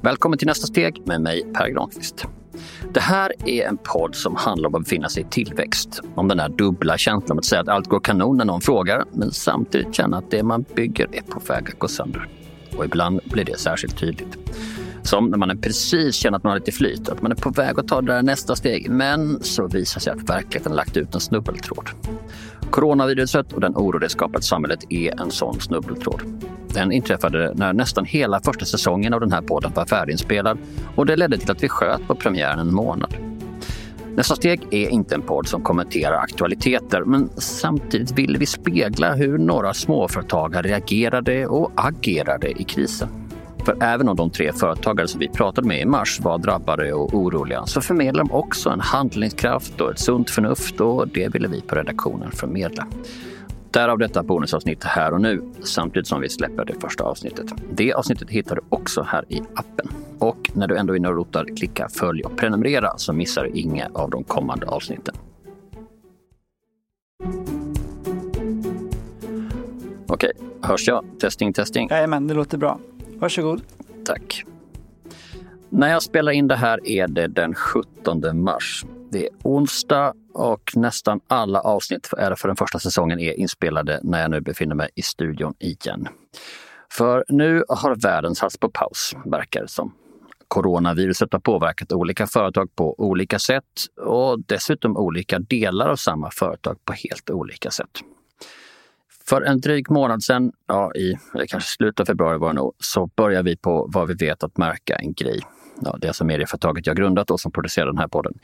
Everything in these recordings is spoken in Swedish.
Välkommen till nästa steg med mig Per Granqvist. Det här är en podd som handlar om att befinna sig i tillväxt. Om den där dubbla känslan att säga att allt går kanon när någon frågar, men samtidigt känna att det man bygger är på väg att gå sönder. Och ibland blir det särskilt tydligt. Som när man precis känner att man har lite flyt, att man är på väg att ta det där nästa steg, men så visar sig att verkligheten lagt ut en snubbeltråd. Coronaviruset och den oro det skapat i samhället är en sån snubbeltråd. Den inträffade när nästan hela första säsongen av den här podden var färdiginspelad och det ledde till att vi sköt på premiären en månad. Nästa steg är inte en podd som kommenterar aktualiteter men samtidigt vill vi spegla hur några småföretagare reagerade och agerade i krisen. För även om de tre företagare som vi pratade med i mars var drabbade och oroliga så förmedlar de också en handlingskraft och ett sunt förnuft och det ville vi på redaktionen förmedla. Därav detta bonusavsnitt här och nu samtidigt som vi släpper det första avsnittet. Det avsnittet hittar du också här i appen. Och när du ändå är inne och rotar, klicka följ och prenumerera så missar du inga av de kommande avsnitten. Okej, hörs jag? Testing, testing. Jajamän, det låter bra. Varsågod. Tack. När jag spelar in det här är det den 17 mars. Det är onsdag och nästan alla avsnitt för den första säsongen är inspelade när jag nu befinner mig i studion igen. För nu har världen satts på paus, verkar det som. Coronaviruset har påverkat olika företag på olika sätt och dessutom olika delar av samma företag på helt olika sätt. För en dryg månad sedan, ja, i kanske slutet av februari var det nog, så började vi på vad vi vet att märka en grej. Ja, det är alltså medieföretaget jag grundat och som producerar den här podden.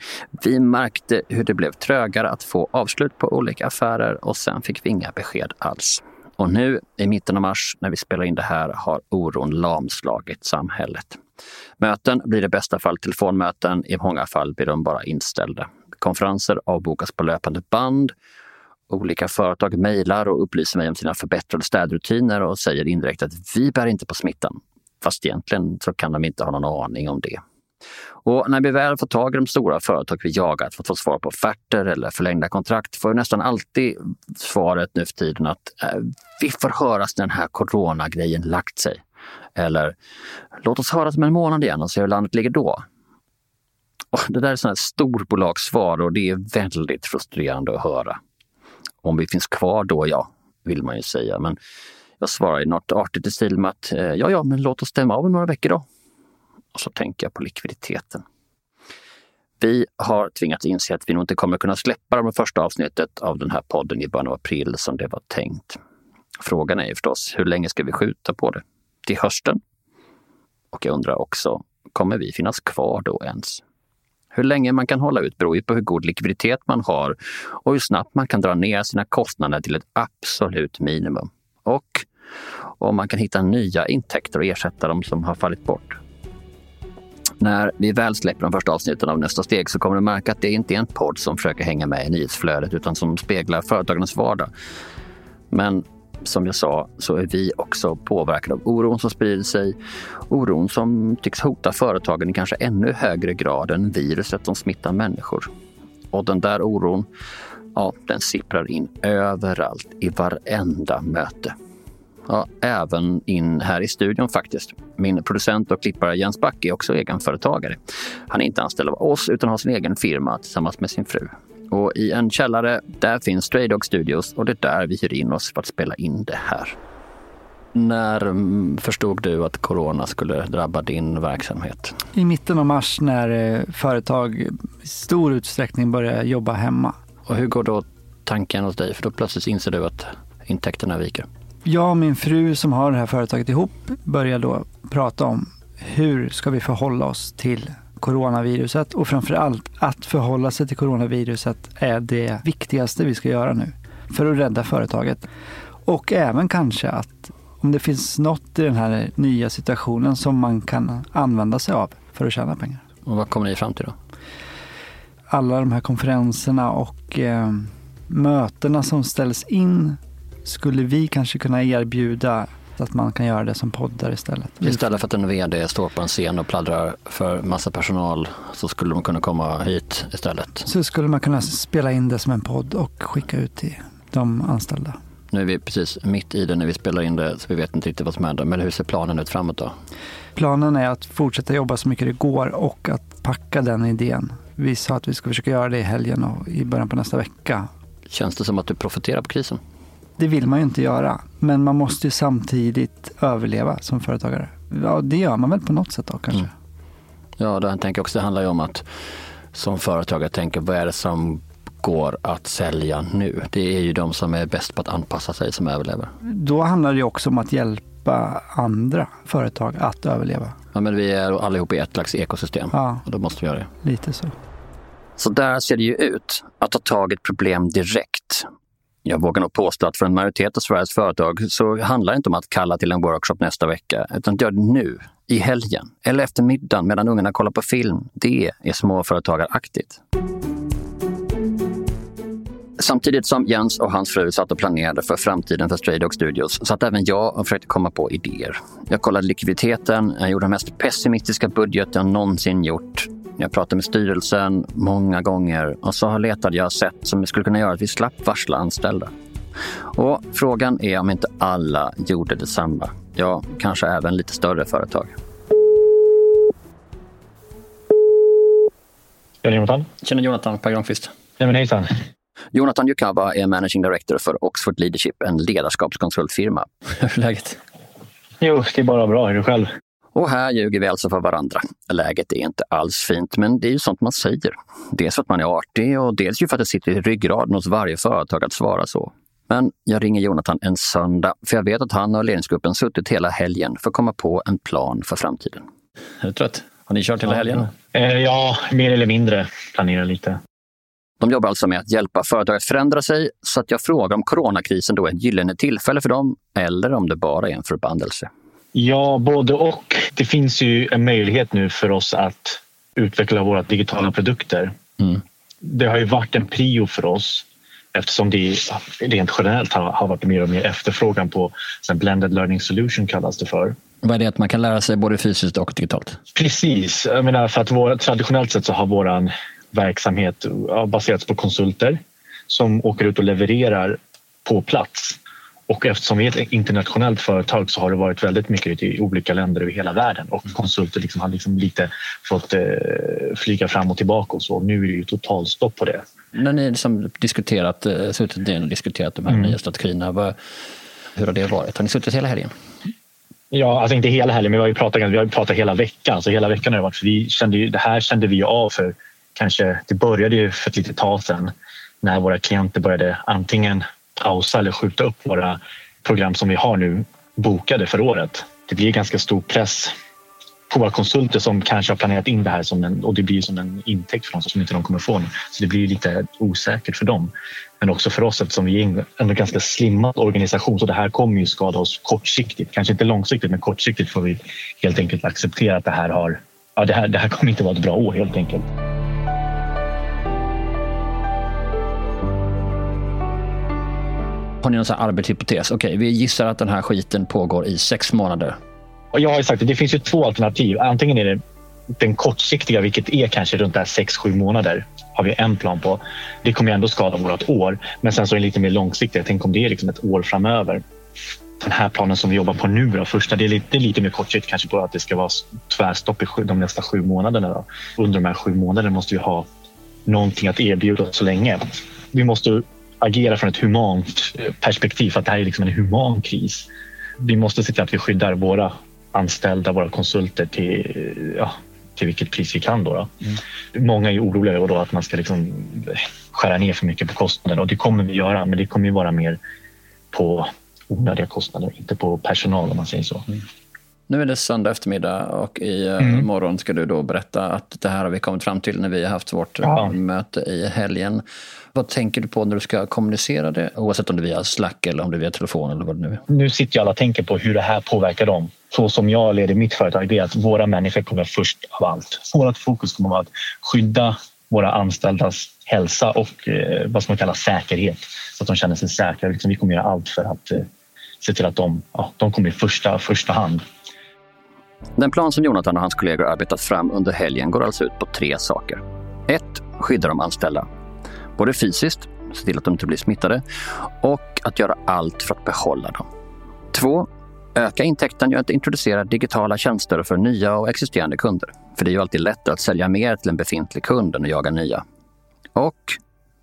Vi märkte hur det blev trögare att få avslut på olika affärer och sen fick vi inga besked alls. Och nu i mitten av mars när vi spelar in det här har oron lamslagit samhället. Möten blir i bästa fall telefonmöten, i många fall blir de bara inställda. Konferenser avbokas på löpande band Olika företag mejlar och upplyser mig om sina förbättrade städrutiner och säger indirekt att vi bär inte på smittan. Fast egentligen så kan de inte ha någon aning om det. Och när vi väl får tag i de stora företag vi jagat för att få svar på offerter eller förlängda kontrakt får vi nästan alltid svaret nu för tiden att eh, vi får höras när den här coronagrejen lagt sig. Eller låt oss höras om en månad igen och se hur landet ligger då. Och det där är sådana storbolagssvar och det är väldigt frustrerande att höra. Om vi finns kvar då, ja, vill man ju säga. Men jag svarar i något artigt i stil med att eh, ja, ja, men låt oss stämma av några veckor då. Och så tänker jag på likviditeten. Vi har tvingats inse att vi nog inte kommer kunna släppa det första avsnittet av den här podden i början av april som det var tänkt. Frågan är ju förstås, hur länge ska vi skjuta på det? Till hösten? Och jag undrar också, kommer vi finnas kvar då ens? Hur länge man kan hålla ut beror ju på hur god likviditet man har och hur snabbt man kan dra ner sina kostnader till ett absolut minimum. Och om man kan hitta nya intäkter och ersätta de som har fallit bort. När vi väl släpper de första avsnitten av nästa steg så kommer du märka att det inte är en podd som försöker hänga med i nyhetsflödet utan som speglar företagarnas vardag. Men som jag sa så är vi också påverkade av oron som sprider sig. Oron som tycks hota företagen i kanske ännu högre grad än viruset som smittar människor. Och den där oron, ja, den sipprar in överallt i varenda möte. Ja, även in här i studion faktiskt. Min producent och klippare Jens Back är också egenföretagare. Han är inte anställd av oss utan har sin egen firma tillsammans med sin fru. Och i en källare, där finns Stray Dog Studios och det är där vi hyr in oss för att spela in det här. När mm, förstod du att corona skulle drabba din verksamhet? I mitten av mars när eh, företag i stor utsträckning börjar jobba hemma. Och hur går då tanken hos dig? För då plötsligt inser du att intäkterna viker. Jag och min fru som har det här företaget ihop börjar då prata om hur ska vi förhålla oss till coronaviruset och framför allt att förhålla sig till coronaviruset är det viktigaste vi ska göra nu för att rädda företaget. Och även kanske att om det finns något i den här nya situationen som man kan använda sig av för att tjäna pengar. Och vad kommer ni fram till då? Alla de här konferenserna och eh, mötena som ställs in skulle vi kanske kunna erbjuda att man kan göra det som poddar istället. Istället för att en VD står på en scen och pladdrar för massa personal så skulle de kunna komma hit istället? Så skulle man kunna spela in det som en podd och skicka ut till de anställda. Nu är vi precis mitt i det när vi spelar in det, så vi vet inte riktigt vad som händer. Men hur ser planen ut framåt då? Planen är att fortsätta jobba så mycket det går och att packa den idén. Vi sa att vi ska försöka göra det i helgen och i början på nästa vecka. Känns det som att du profiterar på krisen? Det vill man ju inte göra, men man måste ju samtidigt överleva som företagare. Ja, det gör man väl på något sätt då kanske. Mm. Ja, det, jag tänker också, det handlar ju om att som företagare tänka vad är det som går att sälja nu? Det är ju de som är bäst på att anpassa sig som överlever. Då handlar det också om att hjälpa andra företag att överleva. Ja, men vi är allihop i ett slags ekosystem ja, och då måste vi göra det. Lite så. Så där ser det ju ut, att ta tag i ett problem direkt. Jag vågar nog påstå att för en majoritet av Sveriges företag så handlar det inte om att kalla till en workshop nästa vecka, utan att göra det nu, i helgen eller efter middagen medan ungarna kollar på film. Det är småföretagaraktigt. Samtidigt som Jens och hans fru satt och planerade för framtiden för Stray Dog Studios satt även jag och försökte komma på idéer. Jag kollade likviditeten, jag gjorde den mest pessimistiska budget jag någonsin gjort. Jag pratade med styrelsen många gånger och så letade jag sätt som skulle kunna göra att vi slapp varsla anställda. Och frågan är om inte alla gjorde detsamma. Ja, kanske även lite större företag. Tjena Jonathan. Tjena Jonathan, Per Granqvist. Ja, men hejsan. Jonathan Yukaba är Managing Director för Oxford Leadership, en ledarskapskonsultfirma. Hur är läget? Jo, det är bara bra. Är du själv? Och här ljuger vi alltså för varandra. Läget är inte alls fint, men det är ju sånt man säger. Dels för att man är artig och dels ju för att det sitter i ryggraden hos varje företag att svara så. Men jag ringer Jonathan en söndag, för jag vet att han och ledningsgruppen suttit hela helgen för att komma på en plan för framtiden. Är du trött? Har ni kört hela helgen? Eh, ja, mer eller mindre. Planerar lite. De jobbar alltså med att hjälpa företag att förändra sig, så att jag frågar om coronakrisen då är ett gyllene tillfälle för dem eller om det bara är en förbannelse. Ja, både och. Det finns ju en möjlighet nu för oss att utveckla våra digitala produkter. Mm. Det har ju varit en prio för oss eftersom det rent generellt har, varit mer och mer efterfrågan på en blended learning solution kallas det för. Vad är det att man kan lära sig både fysiskt och digitalt? Precis. Jag menar för att vår, traditionellt sett så har vår verksamhet baserats på konsulter som åker ut och levererar på plats. Och eftersom vi är ett internationellt företag så har det varit väldigt mycket i olika länder över hela världen och konsulter liksom har liksom lite fått eh, flyga fram och tillbaka och så. Nu är det ju totalstopp på det. När ni liksom diskuterat, eh, suttit och diskuterat de här mm. nya strategierna, vad, hur har det varit? Har ni suttit hela helgen? Ja, alltså inte hela helgen, men vi har ju pratat, vi har pratat hela veckan. Så hela veckan har det varit, för vi kände ju, det här kände vi av för kanske, det började ju för ett litet tag sedan när våra klienter började antingen pausa eller skjuta upp våra program som vi har nu bokade för året. Det blir ganska stor press på våra konsulter som kanske har planerat in det här som en, och det blir som en intäkt för dem som inte de kommer få. nu. Så det blir lite osäkert för dem. Men också för oss eftersom vi är en ganska slimmad organisation så det här kommer ju skada oss kortsiktigt. Kanske inte långsiktigt men kortsiktigt får vi helt enkelt acceptera att det här har ja, det här, det här kommer inte vara ett bra år helt enkelt. Har ni någon sån arbetshypotes? Okej, okay, vi gissar att den här skiten pågår i sex månader. Jag har ju sagt att det finns ju två alternativ. Antingen är det den kortsiktiga, vilket är kanske runt där 6-7 månader, har vi en plan på. Det kommer ändå skada vårt år. Men sen så är det lite mer långsiktigt. Tänk om det är liksom ett år framöver. Den här planen som vi jobbar på nu, då, första, det är lite, lite mer kortsiktigt kanske på att det ska vara tvärstopp i de nästa sju månaderna. Då. Under de här sju månaderna måste vi ha någonting att erbjuda så länge. Vi måste agera från ett humant perspektiv för att det här är liksom en human kris. Vi måste se till att vi skyddar våra anställda, våra konsulter till, ja, till vilket pris vi kan. Då, då. Mm. Många är oroliga över att man ska liksom skära ner för mycket på kostnader och det kommer vi göra men det kommer ju vara mer på onödiga kostnader, inte på personal om man säger så. Mm. Nu är det söndag eftermiddag och i eh, mm. morgon ska du då berätta att det här har vi kommit fram till när vi har haft vårt ja. möte i helgen. Vad tänker du på när du ska kommunicera det? Oavsett om det är via Slack eller om det är via telefon eller vad det nu är. Nu sitter ju alla och tänker på hur det här påverkar dem. Så som jag leder mitt företag, det är att våra människor kommer först av allt. Vårt fokus kommer att vara att skydda våra anställdas hälsa och eh, vad som man kallar säkerhet. Så att de känner sig säkra. Liksom, vi kommer göra allt för att eh, se till att de, ja, de kommer i första, första hand. Den plan som Jonathan och hans kollegor arbetat fram under helgen går alltså ut på tre saker. 1. Skydda de anställda. Både fysiskt, se till att de inte blir smittade och att göra allt för att behålla dem. 2. Öka intäkten genom att introducera digitala tjänster för nya och existerande kunder. För det är ju alltid lättare att sälja mer till en befintlig kund än att jaga nya. Och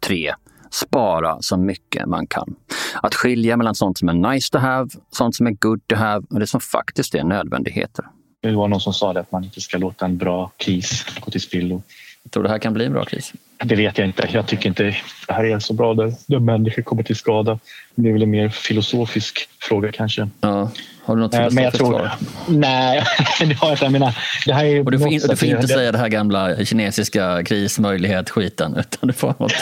3. Spara så mycket man kan. Att skilja mellan sånt som är nice to have, sånt som är good to have och det som faktiskt är nödvändigheter. Det var någon som sa det, att man inte ska låta en bra kris gå till spillo. Tror du det här kan bli en bra kris? Det vet jag inte. Jag tycker inte det här är så bra där, där människor kommer till skada. Det är väl en mer filosofisk fråga kanske. Ja. Har du något filosofiskt men jag tror, svar? Nej, det har jag inte. Jag menar, det här är och du får, in, du får inte det, säga det här gamla kinesiska krismöjlighet-skiten utan du får något,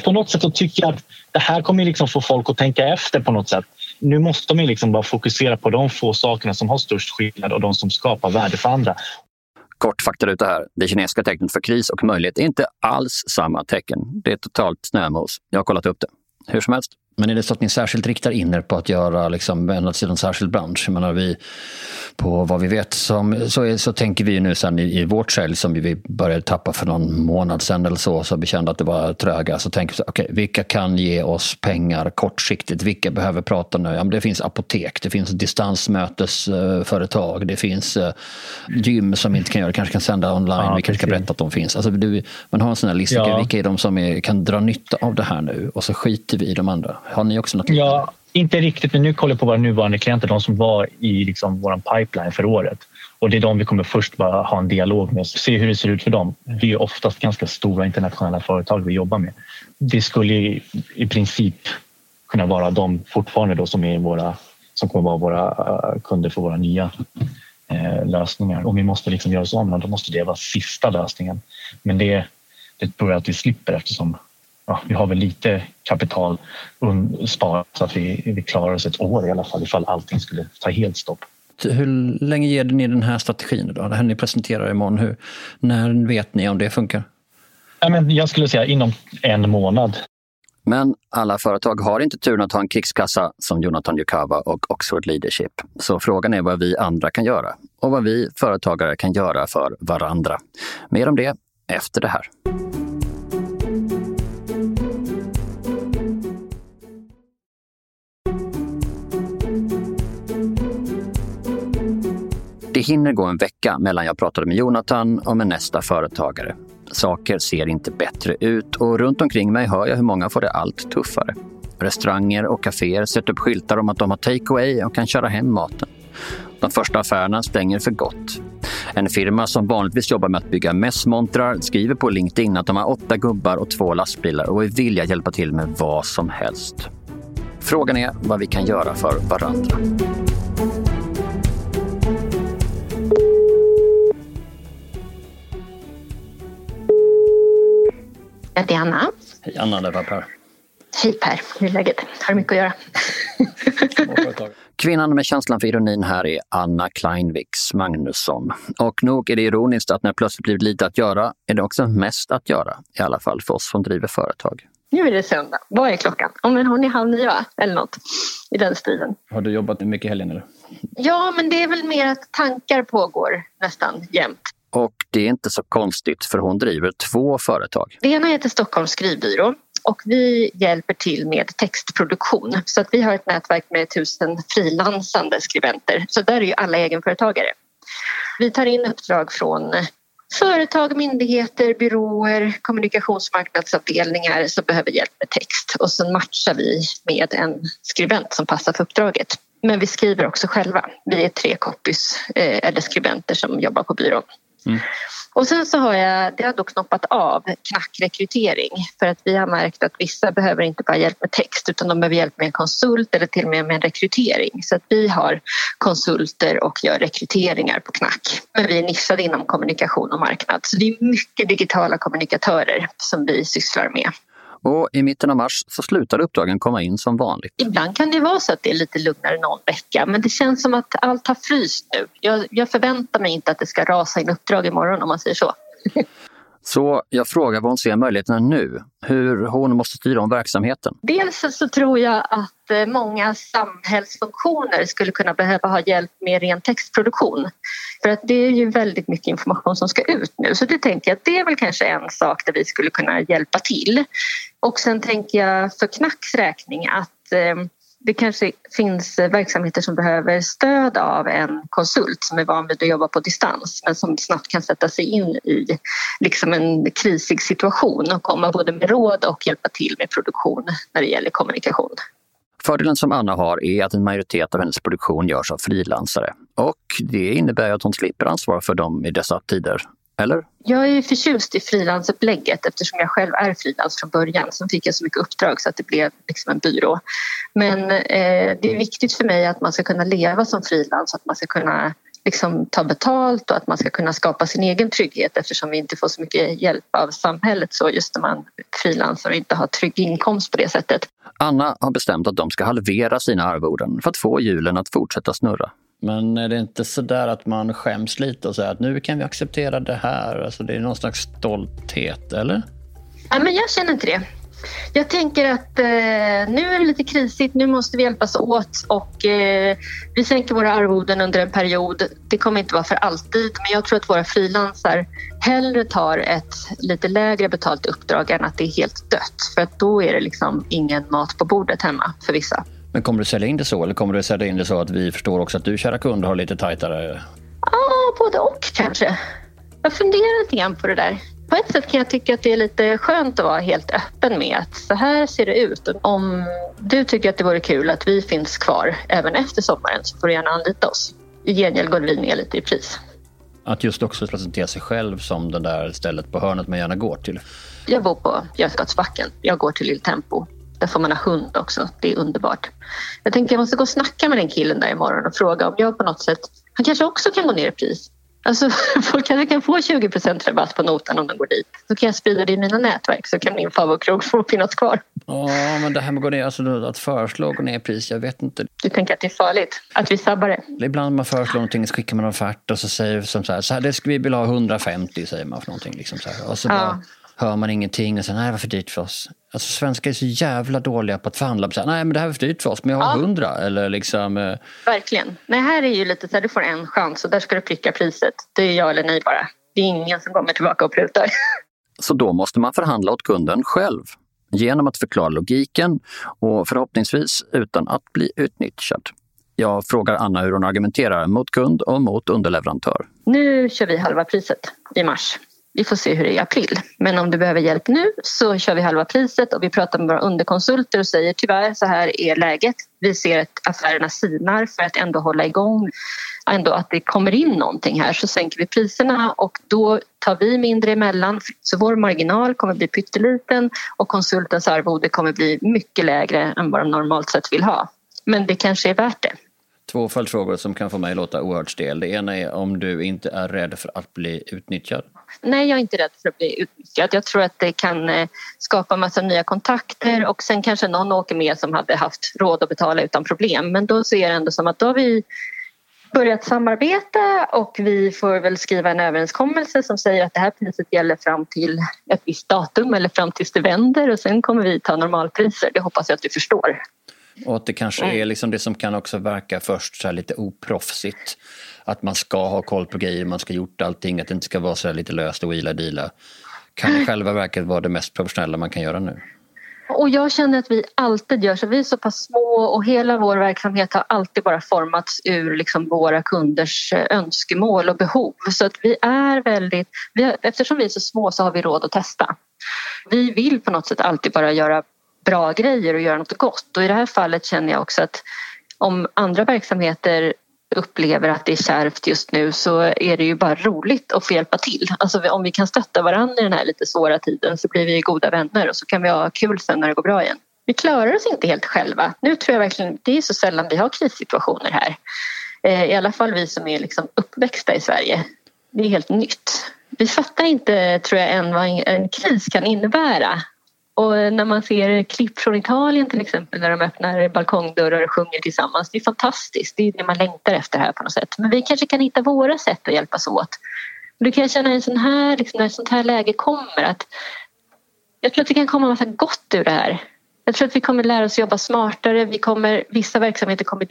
På något sätt så tycker jag att det här kommer liksom få folk att tänka efter på något sätt. Nu måste man liksom bara fokusera på de få sakerna som har störst skillnad och de som skapar värde för andra. Kort faktaruta här. Det kinesiska tecknet för kris och möjlighet är inte alls samma tecken. Det är totalt snömos. Jag har kollat upp det. Hur som helst, men är det så att ni särskilt riktar in er på att göra, liksom, till en särskild bransch? Jag menar, vi, på vad vi vet som, så, är, så tänker vi nu sen i, i vårt sälj som vi började tappa för någon månad sedan eller så, så vi kände att det var tröga. Så tänker vi, okay, vilka kan ge oss pengar kortsiktigt? Vilka behöver prata nu? Ja, det finns apotek, det finns distansmötesföretag, det finns uh, gym som inte kan göra det, kanske kan sända online. Ja, vi kanske ska berätta att de finns. Alltså, du, man har en sån här lista, ja. vilka är de som är, kan dra nytta av det här nu? Och så skiter vi i de andra. Har ni också något liknande? Ja, inte riktigt, men nu kollar jag på våra nuvarande klienter, de som var i liksom vår pipeline för året. Och det är de vi kommer först bara ha en dialog med, se hur det ser ut för dem. Det är oftast ganska stora internationella företag vi jobbar med. Det skulle i, i princip kunna vara de fortfarande då som är våra som kommer vara våra uh, kunder för våra nya uh, lösningar. Om vi måste liksom göra oss om då måste det vara sista lösningen. Men det, det tror jag att vi slipper eftersom ja, vi har väl lite kapital sparat så att vi, vi klarar oss ett år i alla fall ifall allting skulle ta helt stopp. Hur länge ger ni den här strategin? Då? Det här ni presenterar imorgon, hur, när vet ni om det funkar? Ja, men jag skulle säga inom en månad. Men alla företag har inte turen att ha en krigskassa som Jonathan Yukawa och Oxford Leadership. Så frågan är vad vi andra kan göra och vad vi företagare kan göra för varandra. Mer om det efter det här. Det hinner gå en vecka mellan jag pratade med Jonathan och med nästa företagare. Saker ser inte bättre ut och runt omkring mig hör jag hur många får det allt tuffare. Restauranger och kaféer sätter upp skyltar om att de har takeaway och kan köra hem maten. De första affärerna stänger för gott. En firma som vanligtvis jobbar med att bygga mässmontrar skriver på LinkedIn att de har åtta gubbar och två lastbilar och är villiga att hjälpa till med vad som helst. Frågan är vad vi kan göra för varandra. Heter Anna. Hej Anna, det var Per. Hej Per, hur är läget? Har du mycket att göra? Kvinnan med känslan för ironin här är Anna Kleinviks Magnusson. Och nog är det ironiskt att när det plötsligt blivit lite att göra är det också mest att göra. I alla fall för oss som driver företag. Nu är det söndag. Vad är klockan? Om hon är halv nio eller något i den stilen. Har du jobbat mycket i helgen eller? Ja, men det är väl mer att tankar pågår nästan jämt. Och det är inte så konstigt för hon driver två företag. Det ena heter Stockholms skrivbyrå och vi hjälper till med textproduktion. Så att vi har ett nätverk med tusen frilansande skribenter. Så där är ju alla egenföretagare. Vi tar in uppdrag från företag, myndigheter, byråer, kommunikationsmarknadsavdelningar som behöver hjälp med text och sen matchar vi med en skribent som passar för uppdraget. Men vi skriver också själva. Vi är tre copies eh, eller skribenter som jobbar på byrån. Mm. Och sen så har jag, det har då knoppat av knackrekrytering för att vi har märkt att vissa behöver inte bara hjälp med text utan de behöver hjälp med en konsult eller till och med med en rekrytering. Så att vi har konsulter och gör rekryteringar på knack. Men vi är nischade inom kommunikation och marknad så det är mycket digitala kommunikatörer som vi sysslar med. Och i mitten av mars så slutar uppdragen komma in som vanligt. Ibland kan det vara så att det är lite lugnare någon vecka men det känns som att allt har fryst nu. Jag, jag förväntar mig inte att det ska rasa in uppdrag imorgon om man säger så. Så jag frågar vad hon ser möjligheterna nu, hur hon måste styra om verksamheten. Dels så tror jag att eh, många samhällsfunktioner skulle kunna behöva ha hjälp med ren textproduktion. För att det är ju väldigt mycket information som ska ut nu så det tänker jag att det är väl kanske en sak där vi skulle kunna hjälpa till. Och sen tänker jag för Knacks räkning att eh, det kanske finns eh, verksamheter som behöver stöd av en konsult som är van vid att jobba på distans men som snabbt kan sätta sig in i liksom en krisig situation och komma både med råd och hjälpa till med produktion när det gäller kommunikation. Fördelen som Anna har är att en majoritet av hennes produktion görs av frilansare och det innebär att hon slipper ansvara för dem i dessa tider. Eller? Jag är förtjust i frilansupplägget eftersom jag själv är frilans från början. Sen fick jag så mycket uppdrag så att det blev liksom en byrå. Men eh, det är viktigt för mig att man ska kunna leva som frilans, att man ska kunna liksom ta betalt och att man ska kunna skapa sin egen trygghet eftersom vi inte får så mycket hjälp av samhället så just när man frilansar och inte har trygg inkomst på det sättet. Anna har bestämt att de ska halvera sina arvoden för att få hjulen att fortsätta snurra. Men är det inte så där att man skäms lite och säger att nu kan vi acceptera det här? Alltså det är någon slags stolthet, eller? Ja, men jag känner inte det. Jag tänker att eh, nu är det lite krisigt, nu måste vi hjälpas åt och eh, vi sänker våra arvoden under en period. Det kommer inte vara för alltid men jag tror att våra frilansar hellre tar ett lite lägre betalt uppdrag än att det är helt dött för att då är det liksom ingen mat på bordet hemma för vissa. Men kommer du sälja in det så eller kommer du sälja in det så att vi förstår också att du kära kund har lite tajtare? Ja, både och kanske. Jag funderar lite grann på det där. På ett sätt kan jag tycka att det är lite skönt att vara helt öppen med att så här ser det ut. Om du tycker att det vore kul att vi finns kvar även efter sommaren så får du gärna anlita oss. I gengäld går vi ner lite i pris. Att just också presentera sig själv som det där stället på hörnet man gärna går till. Jag bor på Götgatsbacken. Jag går till Lilltempo. Där får man ha hund också. Det är underbart. Jag tänkte jag måste gå och snacka med den killen där imorgon och fråga om jag på något sätt... Han kanske också kan gå ner i pris. Alltså, folk kanske kan få 20% rabatt på notan om de går dit. Så kan jag sprida det i mina nätverk så kan min favoritkrog få finnas kvar. Ja, men det här med att, gå ner, alltså, att föreslå gå ner i pris, jag vet inte. Du tänker att det är farligt? Att vi sabbar det? Ibland när man föreslår någonting så skickar man en offert och så säger som så här, så här det ska vi vilja ha 150 säger man för någonting. Liksom så här. Och så ja. bara, hör man ingenting och säger nej, det var för dyrt för oss. Alltså svenskar är så jävla dåliga på att förhandla. Så här, nej, men det här var för dyrt för oss, men jag har hundra. Ja. Eller liksom, eh... Verkligen. Nej, här är ju lite så här, du får en chans och där ska du pricka priset. Det är ja eller nej bara. Det är ingen som kommer tillbaka och prutar. Så då måste man förhandla åt kunden själv genom att förklara logiken och förhoppningsvis utan att bli utnyttjad. Jag frågar Anna hur hon argumenterar mot kund och mot underleverantör. Nu kör vi halva priset i mars. Vi får se hur det är i april. Men om du behöver hjälp nu så kör vi halva priset och vi pratar med våra underkonsulter och säger tyvärr så här är läget. Vi ser att affärerna sinar för att ändå hålla igång ändå att det kommer in någonting här så sänker vi priserna och då tar vi mindre emellan så vår marginal kommer bli pytteliten och konsultens arvode kommer bli mycket lägre än vad de normalt sett vill ha. Men det kanske är värt det. Två följdfrågor som kan få mig att låta oerhört stel. Det ena är om du inte är rädd för att bli utnyttjad. Nej, jag är inte rädd för att bli utnyttjad. Jag tror att det kan eh, skapa massa nya kontakter och sen kanske någon åker med som hade haft råd att betala utan problem. Men då ser det ändå som att då har vi börjat samarbeta och vi får väl skriva en överenskommelse som säger att det här priset gäller fram till ett visst datum eller fram tills det vänder och sen kommer vi ta normalpriser. Det hoppas jag att du förstår. Och att det kanske är liksom det som kan också verka först så lite oproffsigt. Att man ska ha koll på grejer, man ska ha gjort allting, att det inte ska vara så lite löst och ila dila. Kan i själva verket vara det mest professionella man kan göra nu? Och jag känner att vi alltid gör så. Vi är så pass små och hela vår verksamhet har alltid bara formats ur liksom våra kunders eh, önskemål och behov. Så att vi är väldigt, vi har, eftersom vi är så små så har vi råd att testa. Vi vill på något sätt alltid bara göra bra grejer och göra något gott och i det här fallet känner jag också att om andra verksamheter upplever att det är kärvt just nu så är det ju bara roligt att få hjälpa till. Alltså om vi kan stötta varandra i den här lite svåra tiden så blir vi goda vänner och så kan vi ha kul sen när det går bra igen. Vi klarar oss inte helt själva. Nu tror jag verkligen, det är så sällan vi har krissituationer här. Eh, I alla fall vi som är liksom uppväxta i Sverige. Det är helt nytt. Vi fattar inte, tror jag, än vad en kris kan innebära. Och när man ser klipp från Italien till exempel när de öppnar balkongdörrar och sjunger tillsammans. Det är fantastiskt. Det är det man längtar efter här på något sätt. Men vi kanske kan hitta våra sätt att hjälpas åt. Du kan känna en sån här, liksom, när ett sånt här läge kommer att jag tror att det kan komma massa gott ur det här. Jag tror att vi kommer lära oss jobba smartare. Vi kommer, vissa verksamheter kommer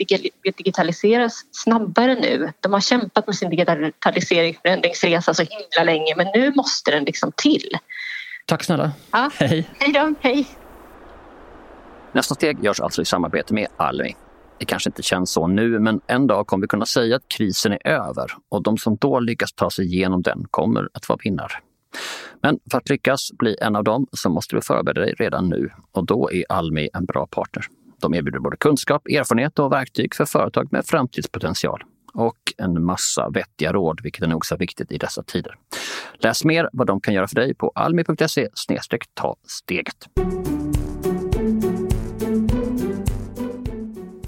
digitaliseras snabbare nu. De har kämpat med sin digitalisering förändringsresa så himla länge men nu måste den liksom till. Tack snälla. Ja. Hej. Hej då. Hej. Nästa steg görs alltså i samarbete med Almi. Det kanske inte känns så nu, men en dag kommer vi kunna säga att krisen är över och de som då lyckas ta sig igenom den kommer att vara vinnare. Men för att lyckas bli en av dem så måste du förbereda dig redan nu och då är Almi en bra partner. De erbjuder både kunskap, erfarenhet och verktyg för företag med framtidspotential och en massa vettiga råd, vilket är nog så viktigt i dessa tider. Läs mer vad de kan göra för dig på almi.se ta steget.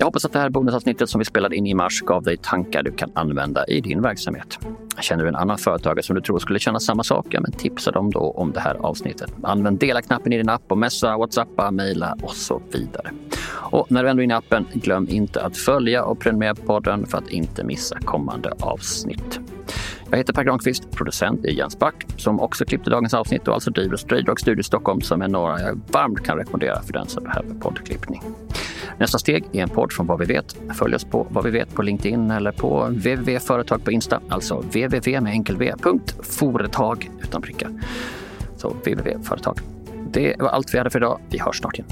Jag hoppas att det här bonusavsnittet som vi spelade in i mars gav dig tankar du kan använda i din verksamhet. Känner du en annan företagare som du tror skulle känna samma sak? Ja, men tipsa dem då om det här avsnittet. Använd dela-knappen i din app och messa, whatsappa, mejla och så vidare. Och när du ändå är inne i appen, glöm inte att följa och prenumerera på podden för att inte missa kommande avsnitt. Jag heter Per Granqvist, producent är Jens Back som också klippte dagens avsnitt och alltså driver Straydog Studio Stockholm som är några jag varmt kan rekommendera för den som behöver poddklippning. Nästa steg är en podd från Vad vi vet. Följ oss på Vad vi vet på LinkedIn eller på www.företag på Insta, alltså www med enkel v, företag utan prickar. Så www.företag. Det var allt vi hade för idag. Vi hörs snart igen.